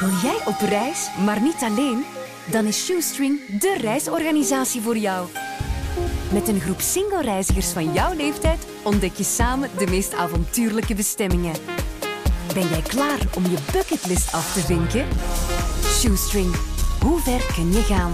Wil jij op reis, maar niet alleen? Dan is Shoestring de reisorganisatie voor jou. Met een groep single-reizigers van jouw leeftijd ontdek je samen de meest avontuurlijke bestemmingen. Ben jij klaar om je bucketlist af te vinken? Shoestring, hoe ver kun je gaan?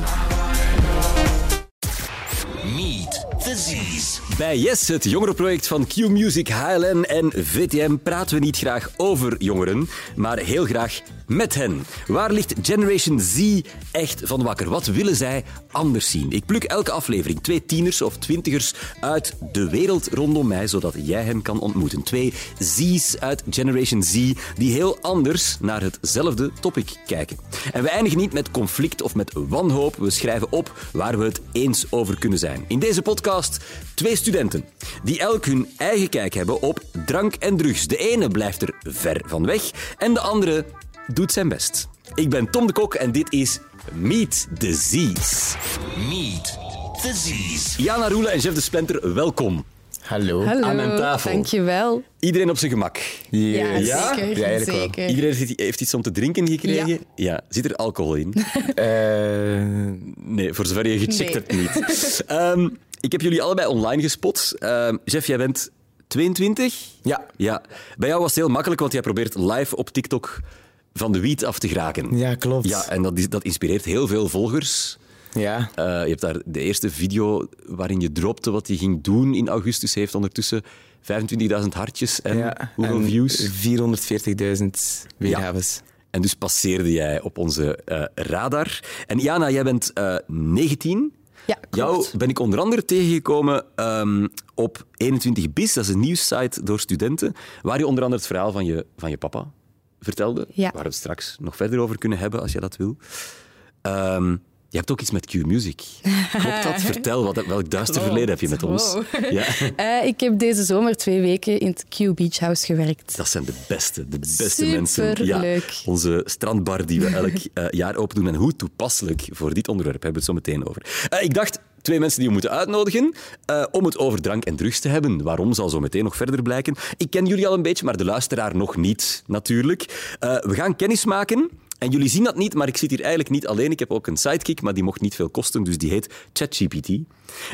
Meet the Z's. Bij Yes, het jongerenproject van Q Music, HLN en VTM, praten we niet graag over jongeren, maar heel graag met hen. Waar ligt Generation Z echt van wakker? Wat willen zij anders zien? Ik pluk elke aflevering twee tieners of twintigers uit de wereld rondom mij, zodat jij hen kan ontmoeten. Twee Z's uit Generation Z die heel anders naar hetzelfde topic kijken. En we eindigen niet met conflict of met wanhoop. We schrijven op waar we het eens over kunnen zijn. In deze podcast twee studenten die elk hun eigen kijk hebben op drank en drugs. De ene blijft er ver van weg en de andere doet zijn best. Ik ben Tom de Kok en dit is Meet the Z's. Meet the Z's. Jana Roelen en Jeff de Splinter, welkom. Hallo. Hallo, Aan mijn tafel. dankjewel. Iedereen op zijn gemak. Ja, Ja? zeker. Ja, eigenlijk wel. Iedereen heeft- heeft iets om te drinken gekregen? Ja. Zit er alcohol in? Eh, Nee, voor zover je gecheckt Nee. hebt niet. Ehm, ik heb jullie allebei online gespot. Ehm, Jeff, jij bent 22? ja. Ja. Bij jou was het heel makkelijk, want jij probeert live op TikTok van de wiet af te geraken. ja, klopt. Ja, en dat, is- dat inspireert heel veel volgers. Ja. Eh, je hebt daar de eerste video waarin je dropte wat hij ging doen in augustus. Heeft ondertussen 25.000 hartjes en ja. hoeveel En views? 440.000 weergaves. En dus passeerde jij op onze eh, radar. En Jana, jij bent eh 19. Ja, klopt. Jou ben ik onder andere tegengekomen ehm, op 21bis, dat is een nieuwssite door studenten, waar je onder andere het verhaal van je, van je papa vertelde, Ja. waar we het straks nog verder over kunnen hebben, als je dat wil. Ehm, je hebt ook iets met Q-Music. Klopt dat? Vertel, wat, welk duister Klopt. verleden heb je met ons? Wow. Ja. Eh, ik heb deze zomer twee weken in het Q Beach House gewerkt. Dat zijn de beste, de beste mensen. Superleuk. onze strandbar die we elk eh, jaar open doen. En hoe toepasselijk voor dit onderwerp hebben we het zo meteen over. Eh, ik dacht, twee mensen die we moeten uitnodigen eh, om het over drank en drugs te hebben. Waarom zal zo meteen nog verder blijken. Ik ken jullie al een beetje, maar de luisteraar nog niet, natuurlijk. Eh, we gaan kennis maken. En jullie zien dat niet, maar ik zit hier eigenlijk niet alleen. Ik heb ook een sidekick, maar die mocht niet veel kosten, dus die heet ChatGPT.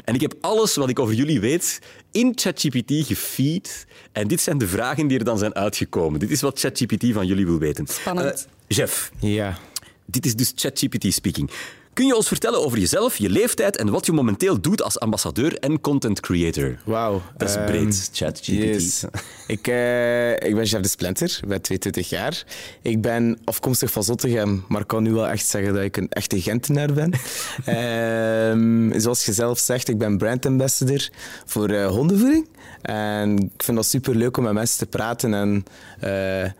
En ik heb alles wat ik over jullie weet in ChatGPT gefeed. En dit zijn de vragen die er dan zijn uitgekomen. Dit is wat ChatGPT van jullie wil weten. Spannend. Eh, Jeff, Ja. dit is dus ChatGPT speaking. Kun je ons vertellen over jezelf, je leeftijd en wat je momenteel doet als ambassadeur en content creator? Wauw. Dat is Ehm, breed, ChatGPT. Yes. Ik, eh, ik ben Jeff de Splinter, ben 22 jaar. Ik ben afkomstig van Zottegem, maar ik kan nu wel echt zeggen dat ik een echte Gentenaar ben. Ehm, zoals je zelf zegt, ik ben brand ambassador voor eh, hondenvoeding. En ik vind dat super leuk om met mensen te praten en eh,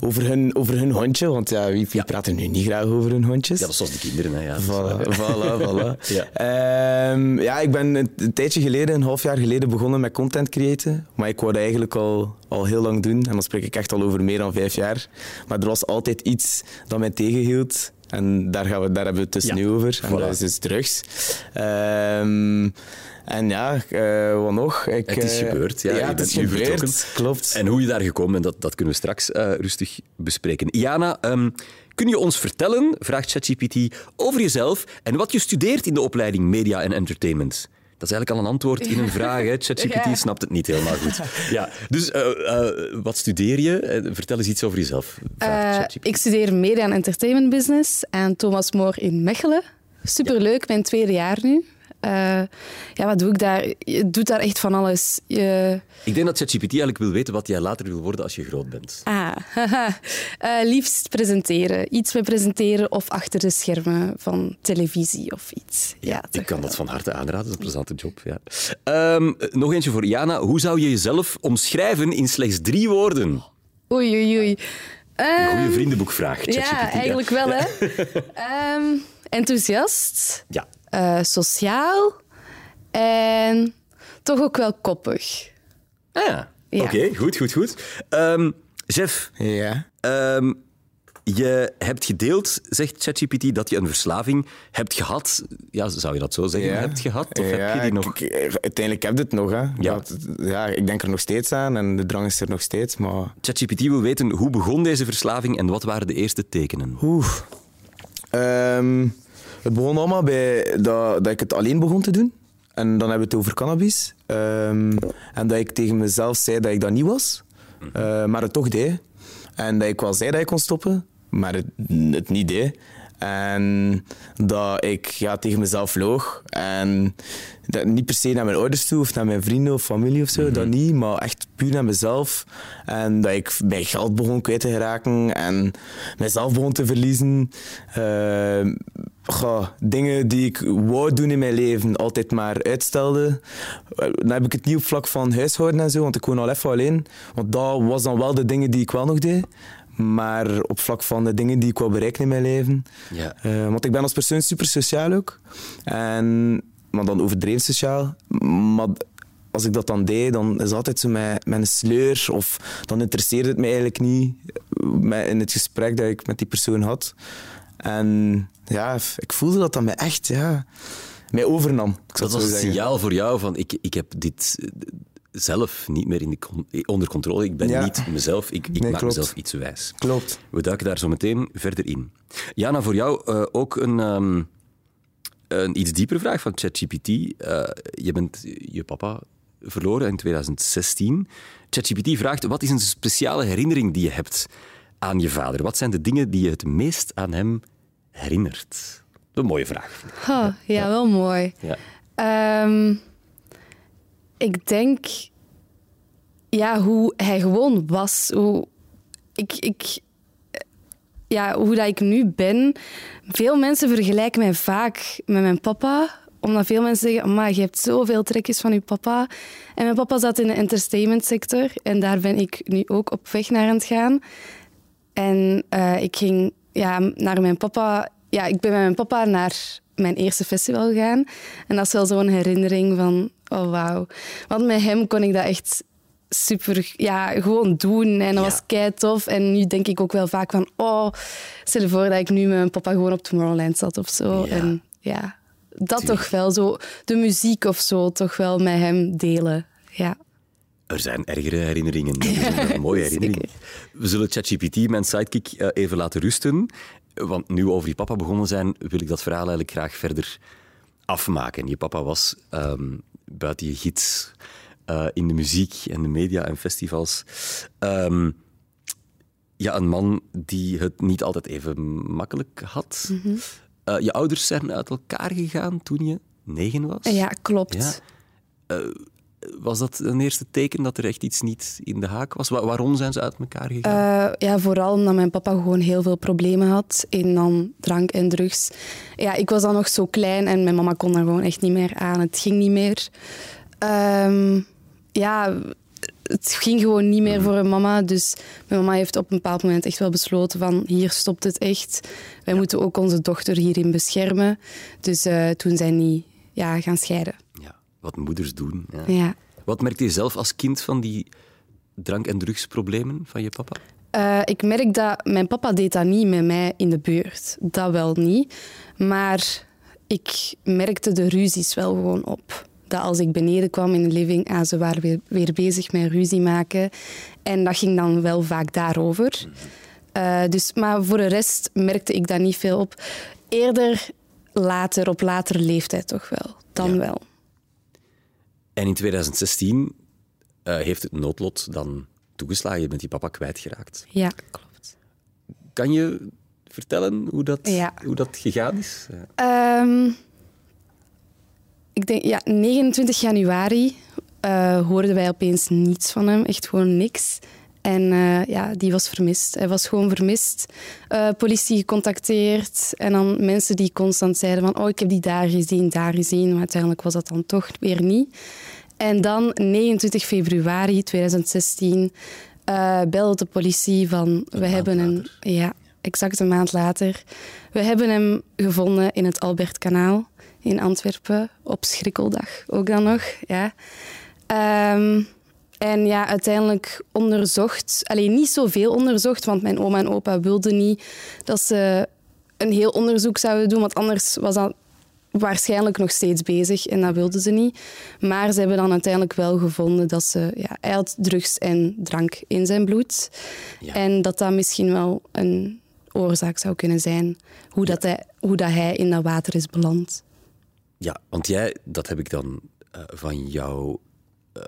over, hun, over hun hondje. Want ja, wie, wie praat er nu niet graag over hun hondjes? Ja, dat is zoals de kinderen. Hè, ja. Voilà, voilà, voilà. Ja. Ehm, ja, ik ben een, een tijdje geleden, een half jaar geleden, begonnen met content creëren. Maar ik wou dat eigenlijk al, al heel lang doen. En dan spreek ik echt al over meer dan vijf jaar. Maar er was altijd iets dat mij tegenhield. En daar, gaan we, daar hebben we het dus Ja, nu over. En voilà. dat is dus drugs. Ehm, en ja, eh, wat nog? Ik, Het is eh, gebeurd, ja. Je het bent is nu gebeurd, vertrokken. klopt. En hoe je daar gekomen bent, dat, dat kunnen we straks eh, rustig bespreken. Jana, ehm, kun je ons vertellen, vraagt ChatGPT, over jezelf en wat je studeert in de opleiding Media en Entertainment? Dat is eigenlijk al een antwoord in een vraag. ChatGPT Ja. snapt het niet helemaal goed. Ja, dus wat studeer je? Vertel eens iets over jezelf. vraagt Eh, ChatGPT. ik studeer media en entertainment business aan Thomas More in Mechelen. Superleuk, mijn tweede jaar nu. Eh, ja, wat doe ik daar? Je doet daar echt van alles. Je, Ik denk dat ChatGPT eigenlijk wil weten wat jij later wil worden als je groot bent. ah. Eh, liefst presenteren. Iets met presenteren of achter de schermen van televisie of iets. Ja, ik kan wel. dat van harte aanraden, dat is een plezante job. Ja. Ehm, nog eentje voor Jana. Hoe zou je jezelf omschrijven in slechts drie woorden? Oei, oei, oei. Een Ehm, goede vriendenboekvraag, ChatGPT. ja, eigenlijk wel, hè. Ehm, enthousiast. Ja. Eh, sociaal en toch ook wel koppig. Ah, ja. Ja. Oké, goed, goed, goed. Ehm Jeff, Ja. ehm, Je hebt gedeeld, zegt ChatGPT, dat je een verslaving hebt gehad. Ja, zou je dat zo zeggen? Ja. Hebt gehad? Of Ja, heb je die nog? ik- uiteindelijk heb je het nog. Hè. Ja. Dat- ja, ik denk er nog steeds aan en de drang is er nog steeds. Maar ChatGPT wil weten hoe begon deze verslaving en wat waren de eerste tekenen? Oeh. Ehm, het begon allemaal bij dat, dat ik het alleen begon te doen. En dan hebben we het over cannabis. Ehm, en dat ik tegen mezelf zei dat ik dat niet was, eh, maar het toch deed. En dat ik wel zei dat ik kon stoppen, maar het, het niet deed. En dat ik ja, tegen mezelf loog. En dat niet per se naar mijn ouders toe of naar mijn vrienden of familie of zo, dat niet, maar echt puur naar mezelf. En dat ik mijn geld begon kwijt te geraken en mezelf begon te verliezen. Goh, dingen die ik wou doen in mijn leven altijd maar uitstelde. Dan heb ik het niet op vlak van huishouden en zo, want ik woon al even alleen. Want dat was dan wel de dingen die ik wel nog deed. Maar op vlak van de dingen die ik wil bereiken in mijn leven. Ja. Eh, want ik ben als persoon super sociaal ook. En, maar dan overdreven sociaal. Maar als ik dat dan deed, dan is altijd zo met, met een sleur. Of dan interesseerde het me eigenlijk niet eh, met, in het gesprek dat ik met die persoon had. En ja, ik voelde dat dat mij echt ja, mij overnam. Dat was zeggen. signaal voor jou van ik, ik heb dit zelf niet meer in de con- onder controle. Ik ben Ja. niet mezelf. Ik, ik Nee, maak klopt. mezelf iets wijs. Klopt. We duiken daar zo meteen verder in. Jana, voor jou eh, ook een, ehm, een iets diepere vraag van ChatGPT. Eh, je bent je papa verloren in 2016. ChatGPT vraagt, wat is een speciale herinnering die je hebt aan je vader? Wat zijn de dingen die je het meest aan hem herinnert? Een mooie vraag. Oh, ja, wel mooi. Ja. Ehm, ik denk ja, hoe hij gewoon was. Hoe, ik, ik, ja, hoe dat ik nu ben. Veel mensen vergelijken mij vaak met mijn papa. Omdat veel mensen zeggen, maar je hebt zoveel trekjes van je papa. En mijn papa zat in de entertainmentsector. En daar ben ik nu ook op weg naar aan het gaan. En eh, ik ging ja, naar mijn papa. Ja, ik ben met mijn papa naar mijn eerste festival gegaan. En dat is wel zo'n herinnering van, oh wauw. Want met hem kon ik dat echt super, ja, gewoon doen. En dat Ja. was kei tof. En nu denk ik ook wel vaak van, oh, stel je voor dat ik nu met mijn papa gewoon op Tomorrowland zat of zo. Ja. En ja, dat Tuurlijk. toch wel zo, de muziek of zo, toch wel met hem delen. Ja. Er zijn ergere herinneringen. Dat is een mooie herinnering. We zullen ChatGPT, mijn sidekick, eh, even laten rusten. Want nu we over je papa begonnen zijn, wil ik dat verhaal eigenlijk graag verder afmaken. Je papa was ehm, buiten je gids eh, in de muziek en de media en festivals. ehm, ja, een man die het niet altijd even makkelijk had. Eh, je ouders zijn uit elkaar gegaan toen je negen was. Ja, klopt. Ja. Was dat een eerste teken dat er echt iets niet in de haak was? Wa- waarom zijn ze uit elkaar gegaan? Eh, ja, vooral omdat mijn papa gewoon heel veel problemen had in dan drank en drugs. Ja, ik was dan nog zo klein en mijn mama kon daar gewoon echt niet meer aan. Het ging niet meer. Ehm, ja, het ging gewoon niet meer voor een mama. Dus mijn mama heeft op een bepaald moment echt wel besloten van hier stopt het echt. Wij moeten ook onze dochter hierin beschermen. Dus eh, toen zijn die ja, gaan scheiden. Wat moeders doen. Ja. Ja. Wat merkte je zelf als kind van die drank- en drugsproblemen van je papa? Eh, ik merk dat mijn papa deed dat niet met mij in de buurt. Dat wel niet. Maar ik merkte de ruzies wel gewoon op. Dat als ik beneden kwam in de living, ah, ze waren weer, weer bezig met ruzie maken. En dat ging dan wel vaak daarover. Eh, dus, maar voor de rest merkte ik daar niet veel op. Eerder later, op latere leeftijd toch wel. Dan Ja. wel. En in 2016 eh, heeft het noodlot dan toegeslagen. Je bent je papa kwijtgeraakt. Ja, klopt. Kan je vertellen hoe dat, Ja. hoe dat gegaan is? Ehm, ik denk, ja, 29 januari eh, hoorden wij opeens niets van hem. Echt gewoon niks. En eh, ja, die was vermist. Hij was gewoon vermist. Eh, politie gecontacteerd. En dan mensen die constant zeiden van... Oh, ik heb die daar gezien, daar gezien. Maar uiteindelijk was dat dan toch weer niet. En dan 29 februari 2016 eh, belde de politie van... we hebben een... Ja, exact een maand later. We hebben hem gevonden in het Albertkanaal in Antwerpen op Schrikkeldag. Ook dan nog, ja. Ehm, En ja, uiteindelijk onderzocht, alleen niet zoveel onderzocht, want mijn oma en opa wilden niet dat ze een heel onderzoek zouden doen, want anders was dat waarschijnlijk nog steeds bezig en dat wilden ze niet. Maar ze hebben dan uiteindelijk wel gevonden dat ze, ja, hij had drugs en drank in zijn bloed. Ja. En dat dat misschien wel een oorzaak zou kunnen zijn, hoe, dat, hij, hoe dat hij in dat water is beland. Ja, want jij, dat heb ik dan eh, van jouw eh,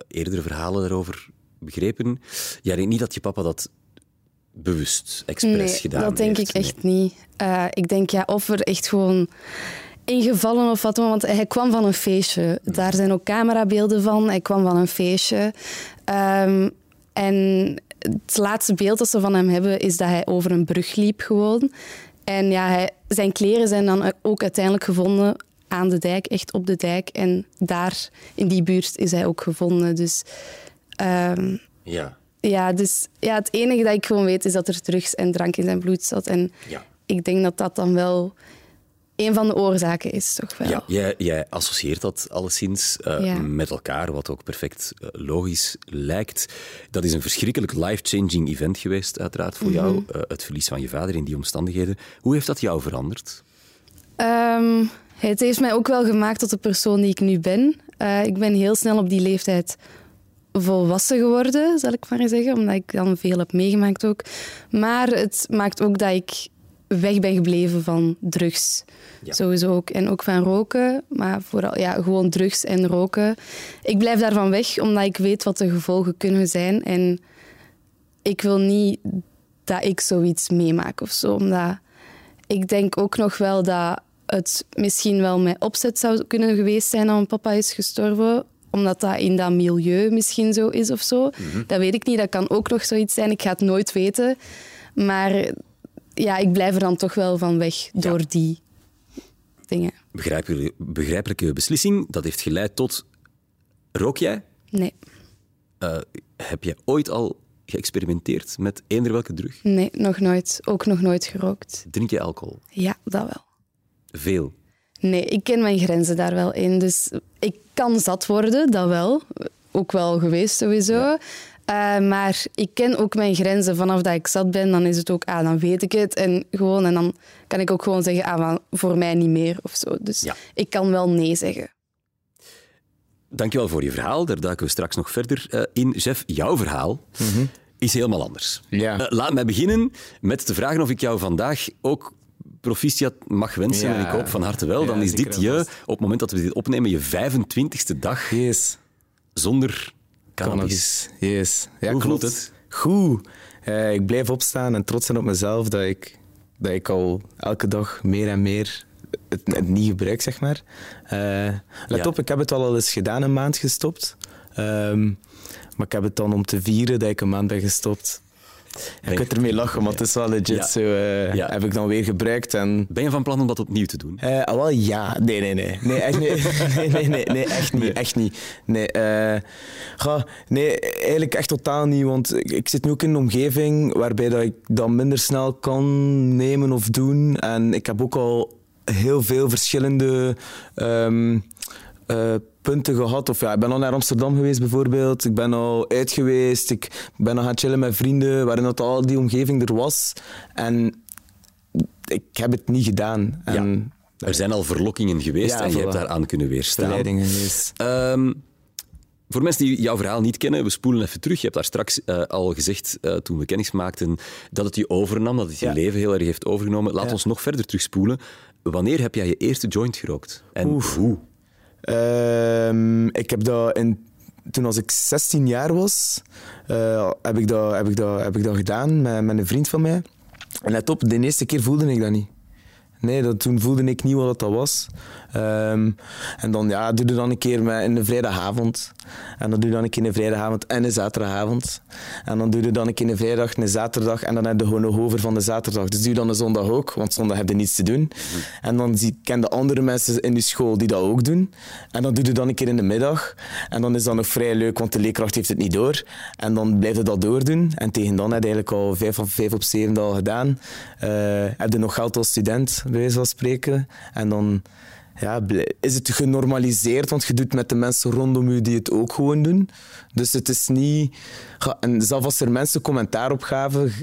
eerdere verhalen daarover begrepen. Jij denkt niet dat je papa dat bewust, expres Nee, gedaan dat denk heeft. ik echt niet. Eh, ik denk ja, of er echt gewoon ingevallen of wat, want hij kwam van een feestje. Daar zijn ook camerabeelden van. Hij kwam van een feestje. Ehm, en het laatste beeld dat ze van hem hebben is dat hij over een brug liep gewoon. En ja, hij, zijn kleren zijn dan ook uiteindelijk gevonden aan de dijk, echt op de dijk. En daar, in die buurt, is hij ook gevonden. Dus ehm, Ja, ja, dus ja, het enige dat ik gewoon weet is dat er drugs en drank in zijn bloed zat. En ja. ik denk dat dat dan wel een van de oorzaken is, toch wel. Ja, jij, jij associeert dat alleszins eh, Ja. met elkaar, wat ook perfect eh, logisch lijkt. Dat is een verschrikkelijk life-changing event geweest, uiteraard, voor jou. Mhm. eh, het verlies van je vader in die omstandigheden. Hoe heeft dat jou veranderd? Ehm, het heeft mij ook wel gemaakt tot de persoon die ik nu ben. Eh, ik ben heel snel op die leeftijd volwassen geworden, zal ik maar zeggen, omdat ik dan veel heb meegemaakt ook. Maar het maakt ook dat ik weg ben gebleven van drugs. Ja. Sowieso ook. En ook van roken, maar vooral ja, gewoon drugs en roken. Ik blijf daarvan weg, omdat ik weet wat de gevolgen kunnen zijn. En ik wil niet dat ik zoiets meemaak of zo. Omdat ik denk ook nog wel dat het misschien wel met opzet zou kunnen geweest zijn dat mijn papa is gestorven. Omdat dat in dat milieu misschien zo is of zo. Dat weet ik niet. Dat kan ook nog zoiets zijn. Ik ga het nooit weten. Maar ja, ik blijf er dan toch wel van weg door die dingen. Begrijpelijke, begrijpelijke beslissing. Dat heeft geleid tot... Rook jij? Nee, Eh, heb je ooit al geëxperimenteerd met eender welke drug? nee, nog nooit. Ook nog nooit gerookt. Drink je alcohol? Ja, dat wel. Veel. Nee, ik ken mijn grenzen daar wel in. Dus ik kan zat worden, dat wel. Ook wel geweest sowieso. Eh, maar ik ken ook mijn grenzen. Vanaf dat ik zat ben, dan is het ook, ah, dan weet ik het. En, gewoon, en dan kan ik ook gewoon zeggen, ah, van, voor mij niet meer of zo. Dus Ja. ik kan wel nee zeggen. Dankjewel voor je verhaal. Daar duiken we straks nog verder eh, in. Jeff, jouw verhaal is helemaal anders. Ja. Eh, laat mij beginnen met te vragen of ik jou vandaag ook proficiat mag wensen. Ja. En ik hoop van harte wel. Ja, Dan is dit je, op het moment dat we dit opnemen, je 25e dag Yes. zonder cannabis. Cannabis. Yes. Ja, Hoe klopt. het? Goed. Eh, ik blijf opstaan en trots zijn op mezelf dat ik, dat ik al elke dag meer en meer het, het niet gebruik, zeg maar. Eh, let Ja. op, ik heb het al eens gedaan, een maand gestopt. Ehm, maar ik heb het dan om te vieren dat ik een maand ben gestopt. Je kunt ermee lachen, want het is wel legit Ja. zo. eh, Ja. Heb ik dan weer gebruikt en Ben je van plan om dat opnieuw te doen? ah, wel ja. Nee, nee, nee. Nee, echt, nee. nee, nee, nee, nee, echt niet. Echt niet. Nee, eh, ga, nee, eigenlijk echt totaal niet. Want ik, ik zit nu ook in een omgeving waarbij dat ik dat minder snel kan nemen of doen. En ik heb ook al heel veel verschillende ehm, eh, punten gehad. Of ja, ik ben al naar Amsterdam geweest bijvoorbeeld. Ik ben al uit geweest. Ik ben al gaan chillen met vrienden waarin dat al die omgeving er was. En ik heb het niet gedaan. En Er zijn al verlokkingen geweest Ja, en je hebt daaraan kunnen weerstaan. verleidingen geweest. Ehm, voor mensen die jouw verhaal niet kennen, we spoelen even terug. Je hebt daar straks eh, al gezegd, eh, toen we kennis maakten, dat het je overnam, dat het je Ja. leven heel erg heeft overgenomen. Laat Ja. ons nog verder terugspoelen. Wanneer heb jij je eerste joint gerookt? En hoe? Ehm, ik heb dat in, toen als ik 16 jaar was, eh, heb, ik dat, heb, ik dat, heb ik dat gedaan met, een vriend van mij. En let op, de eerste keer voelde ik dat niet. Nee, dat, toen voelde ik niet wat dat was. Ehm, en dan ja, doe je dan een keer met, in de vrijdagavond. En dan doe je dan een keer een vrijdagavond en een zaterdagavond. En dan doe je dan een keer een vrijdag, een zaterdag. En dan heb je gewoon nog over van de zaterdag. Dus doe je dan een zondag ook, want zondag heb je niets te doen. En dan zie, ken je andere mensen in je school die dat ook doen. En dan doe je dan een keer in de middag. En dan is dat nog vrij leuk, want de leerkracht heeft het niet door. En dan blijf je dat doordoen. En tegen dan heb je eigenlijk al vijf, of vijf op zeven al gedaan. Eh, heb je nog geld als student, bij wijze van spreken. En dan ja, is het genormaliseerd, want je doet met de mensen rondom je die het ook gewoon doen. Dus het is niet... En zelfs als er mensen commentaar op gaven, g-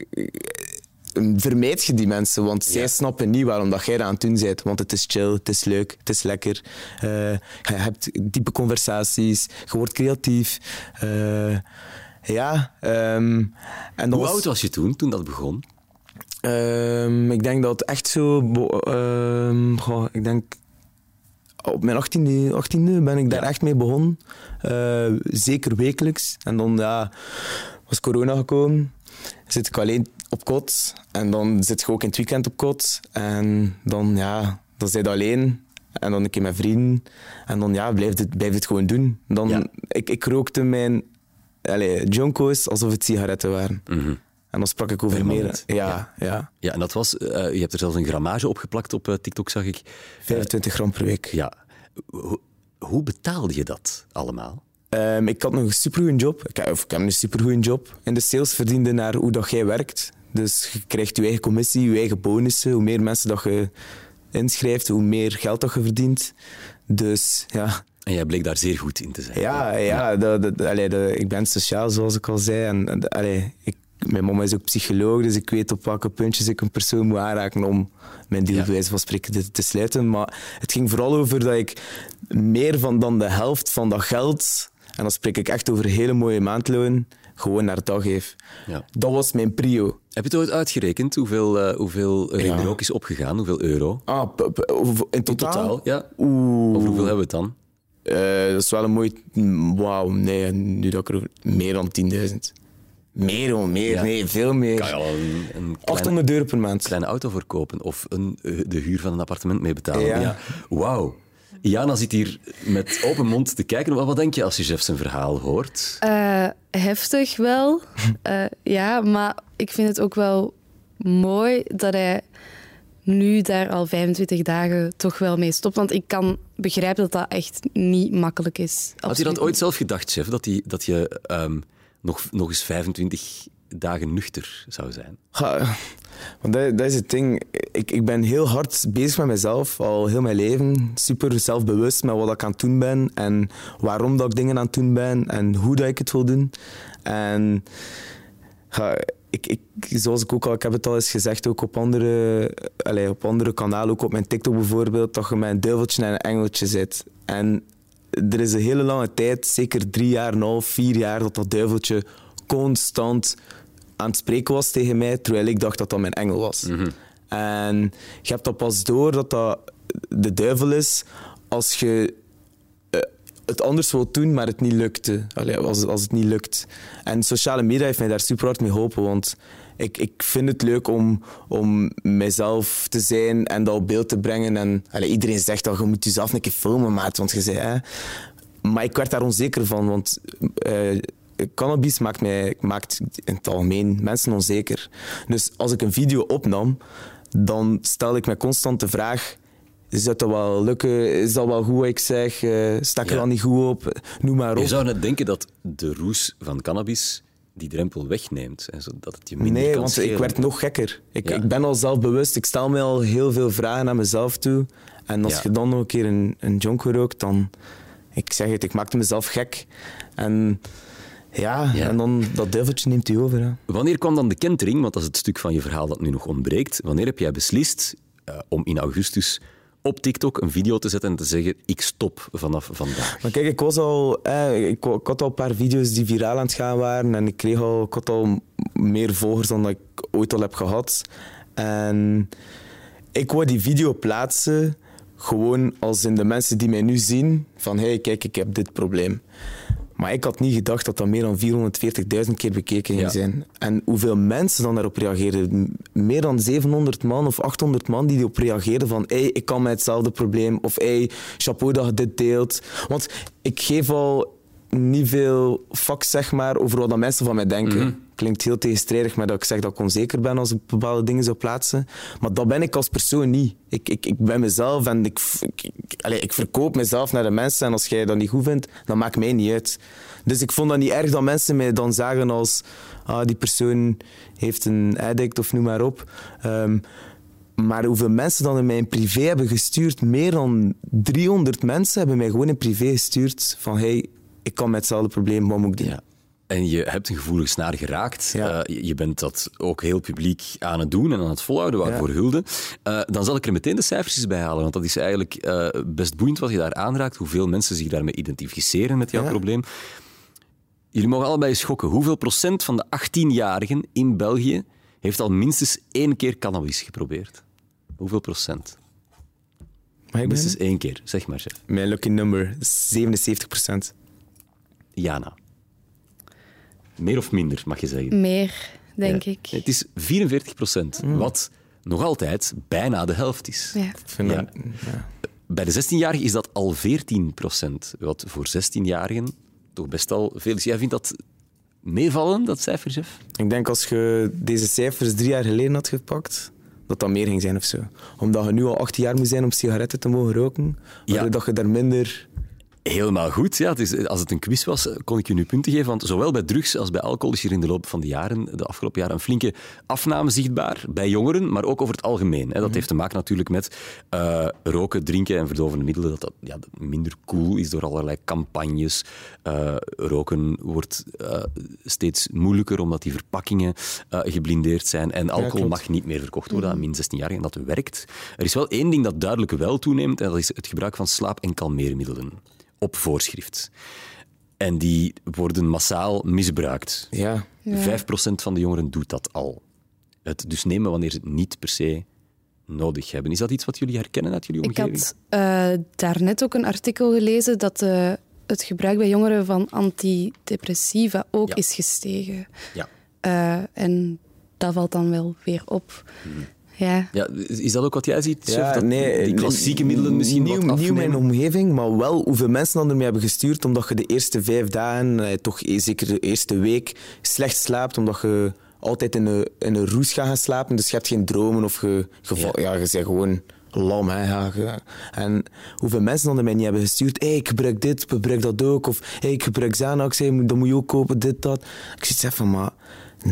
vermijd je die mensen, want zij snappen niet waarom dat jij aan het doen bent. Want het is chill, het is leuk, het is lekker. Eh, je hebt diepe conversaties, je wordt creatief. Eh, ja, ehm, en Hoe was- oud was je toen, toen dat begon? Ehm, ik denk dat echt zo. ehm, goh, ik denk. Op mijn 18e, 18e ben ik daar Ja. echt mee begonnen. Eh, zeker wekelijks. En dan ja, was corona gekomen. Zit ik alleen op kot. En dan zit je ook in het weekend op kot. En dan, ja, dan zit je alleen. En dan een keer met vrienden. En dan ja, blijf het, blijf het gewoon doen. Dan, Ja. ik, ik rookte mijn allez, jonko's alsof het sigaretten waren. En dan sprak ik over meer. Ja, ja. Ja, en dat was... eh, je hebt er zelfs een grammage opgeplakt op eh, TikTok, zag ik. 25 gram per week. Ja. Hoe, hoe betaalde je dat allemaal? Ehm, ik had nog een supergoeie job. Ik heb, of ik heb een supergoeie job. In de sales verdiende naar hoe dat jij werkt. Dus je krijgt je eigen commissie, je eigen bonussen. Hoe meer mensen dat je inschrijft, hoe meer geld dat je verdient. Dus ja, En jij bleek daar zeer goed in te zijn. ja, ja dat, dat, allee, dat- ik ben sociaal, zoals ik al zei. En, en, allee, ik, mijn mama is ook psycholoog, dus ik weet op welke puntjes ik een persoon moet aanraken om mijn deal Ja. van spreken te, te sluiten. Maar het ging vooral over dat ik meer van dan de helft van dat geld, en dan spreek ik echt over hele mooie maandloon, gewoon naar dag geef. Ja. Dat was mijn prio. Heb je het ooit uitgerekend hoeveel, eh, hoeveel er in Ja. er ook is opgegaan? Hoeveel euro? Ah, in In totaal? ja. Oeh. Over hoeveel hebben we het dan? Eh, dat is wel een mooi... Wauw, nee, nu dat ik erover... Meer dan 10.000. Meer, hoor, meer, Ja. nee, veel meer. Kan je al een, een kleine, 800 euro per maand. kleine auto verkopen of een, eh, de huur van een appartement mee betalen? Ja. Wauw. Iana zit hier met open mond te kijken. Wat, wat denk je als je chef zijn verhaal hoort? Eh, heftig wel, Eh, ja, maar ik vind het ook wel mooi dat hij nu daar al 25 dagen toch wel mee stopt. Want ik kan begrijpen dat dat echt niet makkelijk is. Had je dat ooit zelf gedacht, chef, dat, die, dat je ehm, nog, nog eens 25 dagen nuchter zou zijn? Want dat, is het ding. Ik, ik ben heel hard bezig met mezelf, al heel mijn leven. Super zelfbewust met wat ik aan het doen ben en waarom dat ik dingen aan het doen ben en hoe dat ik het wil doen. En ik, ik, zoals ik ook al, ik heb het al eens gezegd, ook op andere, allez, op andere kanalen, ook op mijn TikTok bijvoorbeeld, dat je met een duiveltje en een engeltje zit. En er is een hele lange tijd, zeker drie jaar en een half, vier jaar, dat dat duiveltje constant aan het spreken was tegen mij, terwijl ik dacht dat dat mijn engel was. En je hebt dat pas door dat dat de duivel is als je eh, het anders wilt doen, maar het niet lukte. Allee, als, als het niet lukt. En sociale media heeft mij daar super hard mee geholpen, want ik, ik vind het leuk om, om mezelf te zijn en dat op beeld te brengen. En allee, iedereen zegt dat je moet jezelf een keer filmen, maat, want je zei... Hè. Maar ik werd daar onzeker van, want eh, cannabis maakt, mij, maakt in het algemeen mensen onzeker. Dus als ik een video opnam, dan stelde ik me constant de vraag... Is dat wel lukken? Is dat wel goed wat ik zeg? Eh sta ik er al niet goed op? Noem maar op. Je zou net denken dat de roes van cannabis die drempel wegneemt. En zodat het je minder Nee, kan want schelen. ik werd nog gekker. Ik, Ja. ik ben al zelfbewust. Ik stel me al heel veel vragen naar mezelf toe. En als Ja. je dan nog een keer een, een jonko rookt, dan... Ik zeg het, ik maakte mezelf gek. En ja, Ja. en dan dat duiveltje neemt u over. Hè. Wanneer kwam dan de kentering? Want dat is het stuk van je verhaal dat nu nog ontbreekt. Wanneer heb jij beslist eh, om in augustus op TikTok een video te zetten en te zeggen: Ik stop vanaf vandaag? Maar kijk, ik, was al, eh, ik, had al een paar video's die viraal aan het gaan waren. En ik, kreeg al, ik had al meer volgers dan ik ooit al heb gehad. En ik wou die video plaatsen gewoon als in de mensen die mij nu zien. Van, hey, kijk, ik heb dit probleem. Maar ik had niet gedacht dat dat meer dan 440.000 keer bekeken ging Ja. zijn. En hoeveel mensen dan daarop reageerden. Meer dan 700 man of 800 man die erop reageerden van hey, ik kan met hetzelfde probleem. Of hey, chapeau dat je dit deelt. Want ik geef al niet veel fuck zeg maar, over wat dat mensen van mij denken. Klinkt heel tegenstrijdig met dat ik zeg dat ik onzeker ben als ik bepaalde dingen zou plaatsen. Maar dat ben ik als persoon niet. Ik, ik, ik ben mezelf en ik, ik, ik, allee, ik verkoop mezelf naar de mensen. En als jij dat niet goed vindt, dan maakt mij niet uit. Dus ik vond dat niet erg dat mensen mij dan zagen als ah, die persoon heeft een addict of noem maar op. Ehm, Maar hoeveel mensen dan in mijn privé hebben gestuurd, meer dan 300 mensen hebben mij gewoon in privé gestuurd van hey, ik kan met hetzelfde probleem, wat moet ik doen? En je hebt een gevoelige snaar geraakt. Ja. Eh, je- bent dat ook heel publiek aan het doen en aan het volhouden, waarvoor hulde. Eh, dan zal ik er meteen de cijfers eens bij halen, want dat is eigenlijk eh, best boeiend wat je daar aanraakt, hoeveel mensen zich daarmee identificeren met jouw Ja. probleem. Jullie mogen allebei schokken. Hoeveel procent van de 18-jarigen in België heeft al minstens één keer cannabis geprobeerd? Hoeveel procent? Ik Minstens één keer, zeg maar, chef. Mijn lucky number, 77 procent. Jana. Meer of minder, mag je zeggen? Meer, denk Ja. ik. Het is 44 procent, wat nog altijd bijna de helft is. Ja. Ik vind Ja. dat-. Bij de 16-jarigen is dat al 14 procent, wat voor 16-jarigen toch best al veel is. Jij vindt dat meevallen, dat cijfer, Jeff? Ik denk als je deze cijfers drie jaar geleden had gepakt, dat dat meer ging zijn of zo. Omdat je nu al 18 jaar moet zijn om sigaretten te mogen roken, waardoor Ja. dat je daar minder... Helemaal goed. Ja, het is, als het een quiz was, kon ik je nu punten geven. Want zowel bij drugs als bij alcohol is hier in de loop van de jaren, de afgelopen jaren, een flinke afname zichtbaar. Bij jongeren, maar ook over het algemeen. Dat heeft te maken natuurlijk met eh, roken, drinken en verdovende middelen. Dat dat ja, minder cool is door allerlei campagnes. Eh, roken wordt eh, steeds moeilijker omdat die verpakkingen geblindeerd zijn. En alcohol mag niet meer verkocht worden aan min 16-jarigen. En dat werkt. Er is wel één ding dat duidelijk wel toeneemt. En dat is het gebruik van slaap- en kalmeermiddelen op voorschrift. En die worden massaal misbruikt. Ja, 5% van de jongeren doet dat al. Het dus nemen wanneer ze het niet per se nodig hebben. Is dat iets wat jullie herkennen uit jullie Ik omgeving? had eh, daarnet ook een artikel gelezen dat eh, het gebruik bij jongeren van antidepressiva ook Ja. is gestegen. Ja. Eh, en dat valt dan wel weer op. Mhm. Ja. ja. Is dat ook wat jij ziet? Ja, dat nee, die klassieke middelen misschien nieuw, wat nieuw in afnemen? mijn omgeving, maar wel hoeveel mensen dan ermee hebben gestuurd, omdat je de eerste vijf dagen, eh, toch eh, zeker de eerste week, slecht slaapt, omdat je altijd in een, in een roes gaat gaan slapen, dus je hebt geen dromen of je, je, Ja. je bent gewoon lam. Hè, ja, en hoeveel mensen dan er mij niet hebben gestuurd, hey, ik gebruik dit, ik gebruik dat ook, of hey, ik gebruik Xanax, hey, dat moet je ook kopen, dit, dat. Ik zit even maar